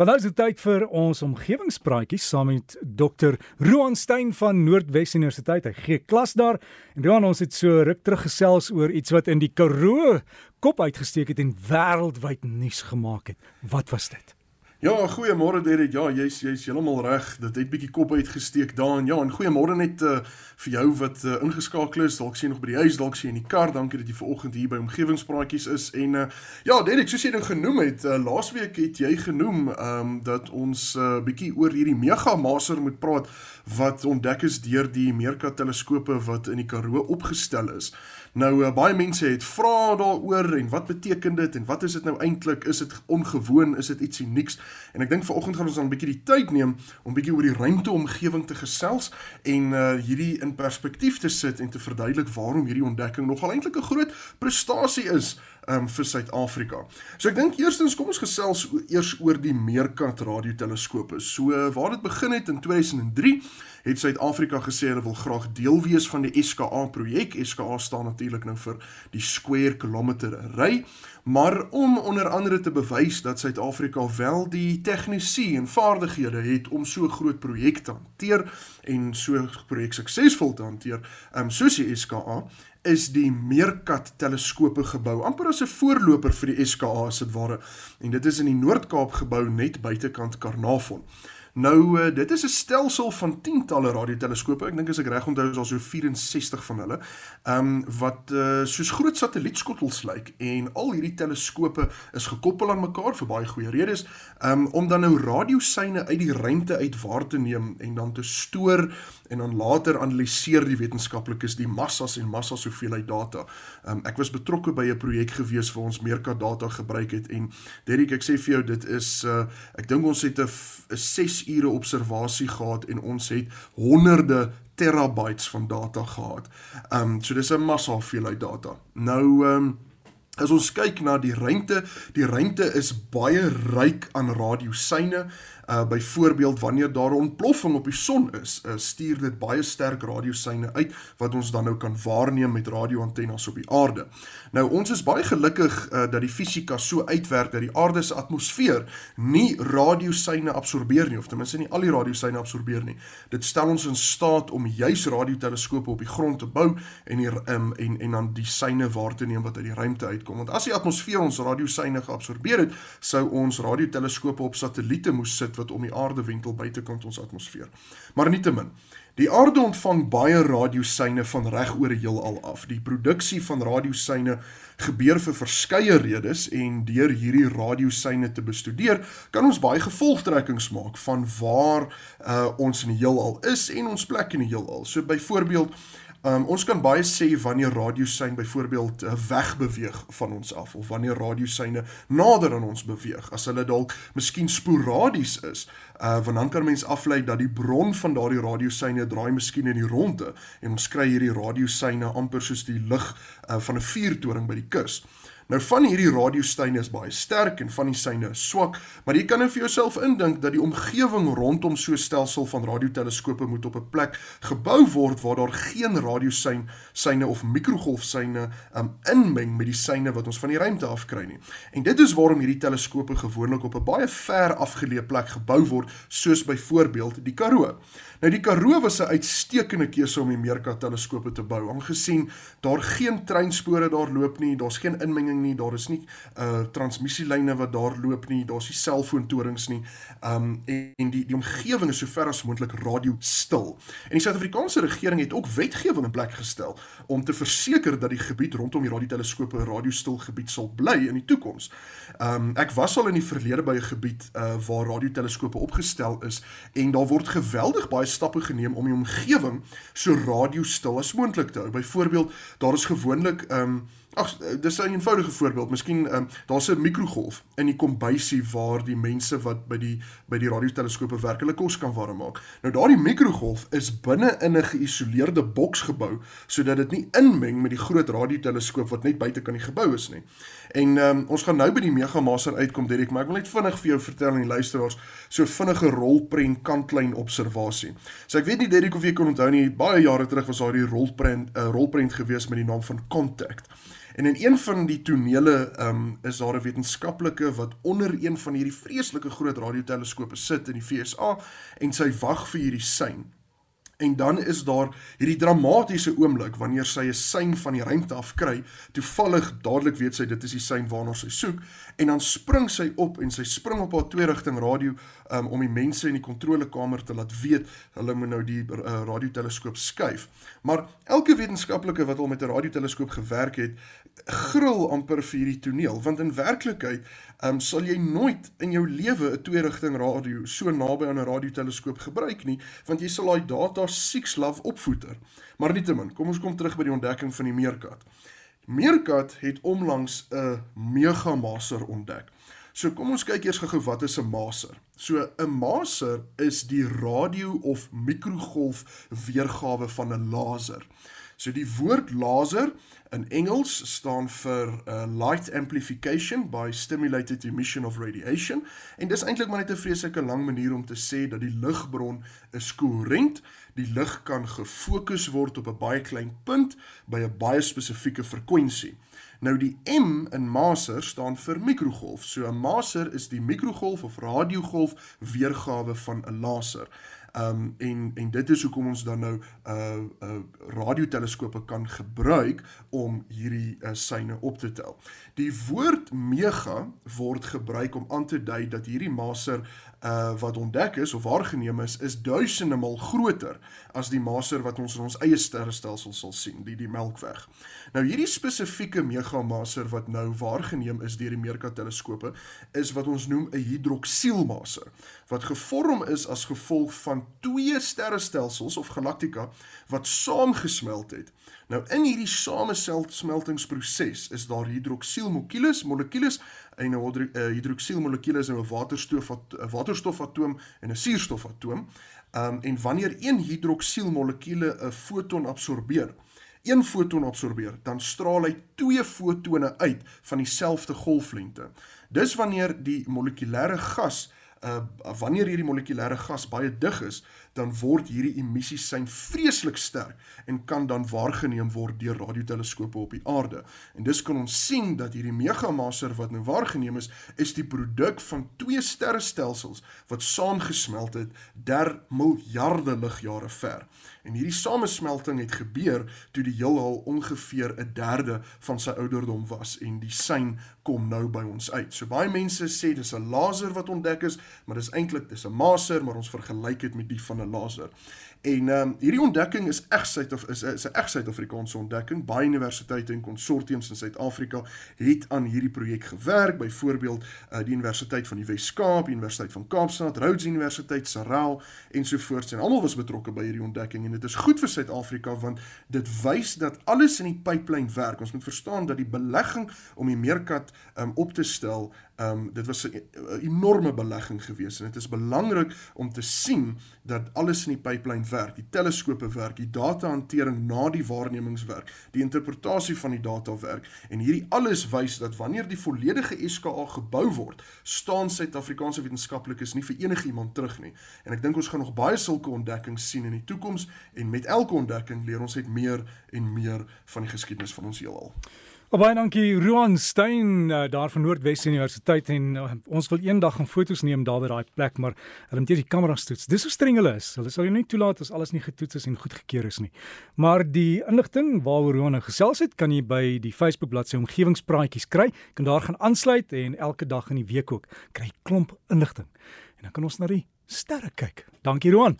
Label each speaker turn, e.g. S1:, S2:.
S1: Want nou is dit tyd vir ons omgewingspraatjies saam met Dr. Roan Stein van Noordwes Universiteit. Hy gee klas daar. En Roan, ons het so ruk terug gesels oor iets wat in die Karoo kop uitgesteek het en wêreldwyd nuus gemaak het. Wat was dit?
S2: Ja, goeiemôre Derek. Ja, jy's jy's heeltemal reg. Dit het bietjie kop uitgesteek daarin. Ja, en goeiemôre net uh, vir jou wat uh, ingeskakel is. Dalk sien nog by die huis, dalk sien in die kar. Dankie dat jy vanoggend hier by omgewingspraatjies is. En uh, ja, Derek, soos jy nou genoem het, uh, laasweek het jy genoem ehm um, dat ons uh, bietjie oor hierdie mega maser moet praat wat ontdek is deur die Meerkat teleskope wat in die Karoo opgestel is. Nou uh, baie mense het vra daaroor en wat beteken dit en wat is dit nou eintlik? Is dit ongewoon? Is dit iets unieks? En ek dink vanoggend gaan ons dan 'n bietjie die tyd neem om bietjie oor die ruimteomgewing te gesels en uh, hierdie in perspektief te sit en te verduidelik waarom hierdie ontdekking nogal eintlik 'n groot prestasie is um, vir Suid-Afrika. So ek dink eerstens kom ons gesels eers oor die Meerkat radioteleskope. So waar dit begin het in 2003 het Suid-Afrika gesê hulle wil graag deel wees van die SKA projek. SKA staan natuurlik nou vir die square kilometer ry, maar om onder andere te bewys dat Suid-Afrika wel die tegnisie en vaardighede het om so groot projek te hanteer en so projek suksesvol te hanteer, um, soos die SKA is die Meerkat teleskope gebou amper as 'n voorloper vir die SKA as dit ware en dit is in die Noord-Kaap gebou net buitekant Karnavon. Nou uh, dit is 'n stelsel van tientalle radioteleskope. Ek dink as ek reg onthou is daar so 64 van hulle. Ehm um, wat uh, soos groot satellietskottels lyk en al hierdie teleskope is gekoppel aan mekaar vir baie goeie redes. Ehm um, om dan nou radiosyne uit die ruimte uit waar te neem en dan te stoor en dan later analiseer die wetenskaplikes die massas en massas hoeveelheid data. Ehm um, ek was betrokke by 'n projek gewees waar ons meerkat data gebruik het en Derek ek sê vir jou dit is uh, ek dink ons het 'n 6 ure observasie gehad en ons het honderde terabytes van data gehad. Ehm um, so dis 'n massa hoeveelheid data. Nou ehm um, as ons kyk na die ruimte, die ruimte is baie ryk aan radiosyne. Uh byvoorbeeld wanneer daar 'n ontploffing op die son is, uh, stuur dit baie sterk radiosyne uit wat ons dan nou kan waarneem met radioantennes op die aarde. Nou ons is baie gelukkig uh, dat die fisika so uitwerk dat die aarde se atmosfeer nie radiosyne absorbeer nie of ten minste nie al die radiosyne absorbeer nie. Dit stel ons in staat om juis radioteleskope op die grond te bou en die um, en en dan die syne waar te neem wat uit die ruimte uitkom. Want as die atmosfeer ons radiosyne geabsorbeer het, sou ons radioteleskope op satelliete moes sit wat om die aarde wentel buitekant ons atmosfeer. Maar nietemin, die aarde ontvang baie radiosyne van reg oor die heelal af. Die produksie van radiosyne gebeur vir verskeie redes en deur hierdie radiosyne te bestudeer, kan ons baie gevolgtrekkings maak van waar uh, ons in die heelal is en ons plek in die heelal. So byvoorbeeld Um, ons kan baie sê wanneer radiosyne byvoorbeeld uh, wegbeweeg van ons af of wanneer radiosyne nader aan ons beweeg as hulle dalk miskien sporadies is uh, want dan kan mens aflei dat die bron van daardie radiosyne draai miskien in die ronde en ons kry hierdie radiosyne amper soos die lig uh, van 'n vuurtoring by die kus. Nou van hierdie radiostyne is baie sterk en van die syne is swak, maar jy kan nou vir jouself indink dat die omgewing rondom so 'n stelsel van radioteleskope moet op 'n plek gebou word waar daar geen radiosyn syne of mikrogolfsyne um, inmeng met die syne wat ons van die ruimte af kry nie. En dit is waarom hierdie teleskope gewoonlik op 'n baie ver afgeleë plek gebou word, soos byvoorbeeld die Karoo. Nou die Karoo was 'n uitstekende keuse om die Meerkat teleskope te bou, aangesien daar geen treinspore daar loop nie, daar's geen inmenging nie, daar is nie uh transmissielyne wat daar loop nie, daar's nie selfoontorings nie. Um en, en die die omgewing is sover as moontlik radio stil. En die Suid-Afrikaanse regering het ook wetgewing in plek gestel om te verseker dat die gebied rondom die radioteleskope 'n radiostil gebied sal bly in die toekoms. Um ek was al in die verlede by 'n gebied uh waar radioteleskope opgestel is en daar word geweldig baie stappe geneem om die omgewing so radiostil as moontlik te hou. Byvoorbeeld, daar is gewoonlik um Ag, dis 'n eenvoudige voorbeeld. Miskien um, daar's 'n mikrogolf in die kombuisie waar die mense wat by die by die radioteleskope werk, hulle kos kan warm maak. Nou daardie mikrogolf is binne in 'n geïsoleerde boks gebou sodat dit nie inmeng met die groot radioteleskoop wat net buite kan die gebou is nie. En um, ons gaan nou by die megamaser uitkom, Derek, maar ek wil net vinnig vir jou vertel aan die luisteraars so vinnige rolprent kantlyn observasie. So ek weet nie Derek of jy kan onthou nie, baie jare terug was daar die rolprent 'n uh, rolprent gewees met die naam van Contact. En in een van die tonele um, is daar 'n wetenskaplike wat onder een van hierdie vreeslike groot radioteleskope sit in die VSA en sy wag vir hierdie sein. En dan is daar hierdie dramatiese oomblik wanneer sy 'n sein van die ruimte af kry. Toevallig dadelik weet sy dit is die sein waarna sy soek en dan spring sy op en sy spring op haar twee rigting radio um, om die mense in die kontrolekamer te laat weet hulle moet nou die uh, radioteleskoop skuif. Maar elke wetenskaplike wat al met 'n radioteleskoop gewerk het, gril amper vir hierdie toneel want in werklikheid um, sal jy nooit in jou lewe 'n twee rigting radio so naby aan 'n radioteleskoop gebruik nie want jy sal daai data sieks love opvoeter. Maar nietemin, kom ons kom terug by die ontdekking van die meerkat. Meerkat het onlangs 'n megamaser ontdek. So kom ons kyk eers gou-gou wat is 'n maser. So 'n maser is die radio of mikrogolf weergawe van 'n laser. So die woord laser in Engels staan vir uh, light amplification by stimulated emission of radiation en dis eintlik maar net 'n vreeslike lang manier om te sê dat die ligbron is koherent, die lig kan gefokus word op 'n baie klein punt by 'n baie spesifieke frekwensie. Nou die M in maser staan vir mikrogolf. So 'n maser is die mikrogolf of radiogolf weergawe van 'n laser. Um en en dit is hoekom ons dan nou uh uh radioteleskope kan gebruik om hierdie uh, syne op te tel. Die woord mega word gebruik om aan te dui dat hierdie maser uh wat ontdek is of waargeneem is is duisende mal groter as die maser wat ons in ons eie sterrestelsel sal sien, die die Melkweg. Nou hierdie spesifieke megamaser wat nou waargeneem is deur die Meerkat teleskope is wat ons noem 'n hidroksielmaser wat gevorm is as gevolg van twee sterrestelsels of galaktika wat saamgesmelt het. Nou in hierdie samesmeltingsproses is daar hidroksielmolekules, molekules en 'n hidroksielmolekuul is 'n waterstof 'n waterstofatoom en 'n suurstofatoom. Um en wanneer een hidroksielmolekuule 'n foton absorbeer, een foton absorbeer, dan straal hy twee fotone uit van dieselfde golflengte. Dis wanneer die molekulêre gas uh wanneer hierdie molekulêre gas baie dig is, dan word hierdie emissies sein vreeslik sterk en kan dan waargeneem word deur radioteleskope op die aarde. En dis kan ons sien dat hierdie megamaser wat nou waargeneem is, is die produk van twee sterrestelsels wat saamgesmelt het der miljarde ligjare ver. En hierdie samesmelting het gebeur toe die heelal ongeveer 'n derde van sy ouderdom was en die sein kom nou by ons uit. So baie mense sê dis 'n laser wat ontdek is, maar dis eintlik dis 'n maser, maar ons vergelyk dit met die van 'n laser. En ehm um, hierdie ontdekking is reg Suid of is 'n reg Suid-Afrikaanse ontdekking. Baie universiteite en konsortiums in Suid-Afrika het aan hierdie projek gewerk, byvoorbeeld uh, die Universiteit van die Wes-Kaap, die Universiteit van Kaapstad, Rhodes Universiteit, Sarel ensovoorts en almal was betrokke by hierdie ontdekking en dit is goed vir Suid-Afrika want dit wys dat alles in die pipeline werk. Ons moet verstaan dat die belegging om die meerkat um, op te stel Ehm um, dit was 'n enorme belegging geweest en dit is belangrik om te sien dat alles in die pipeline werk, die teleskope werk, die datahantering na die waarnemingswerk, die interpretasie van die data werk en hierdie alles wys dat wanneer die volledige SKA gebou word, staan Suid-Afrikaanse wetenskaplikes nie vir enigiemand terug nie. En ek dink ons gaan nog baie sulke ontdekkings sien in die toekoms en met elke ontdekking leer ons net meer en meer van die geskiedenis van ons heelal.
S1: Oh, baie dankie Roan Stein uh, daar van Noordwes Universiteit en uh, ons wil eendag gaan foto's neem daar by daai plek maar hulle moet eers die kameras toets. Dis hoe streng hulle is. Hulle sal jou nie toelaat as alles nie getoets is en goedgekeur is nie. Maar die inligting waaroor Roan nou gesels het, kan jy by die Facebook bladsy omgewingspraatjies kry. Jy kan daar gaan aansluit en elke dag in die week ook kry klomp inligting. En dan kan ons na die sterre kyk. Dankie Roan.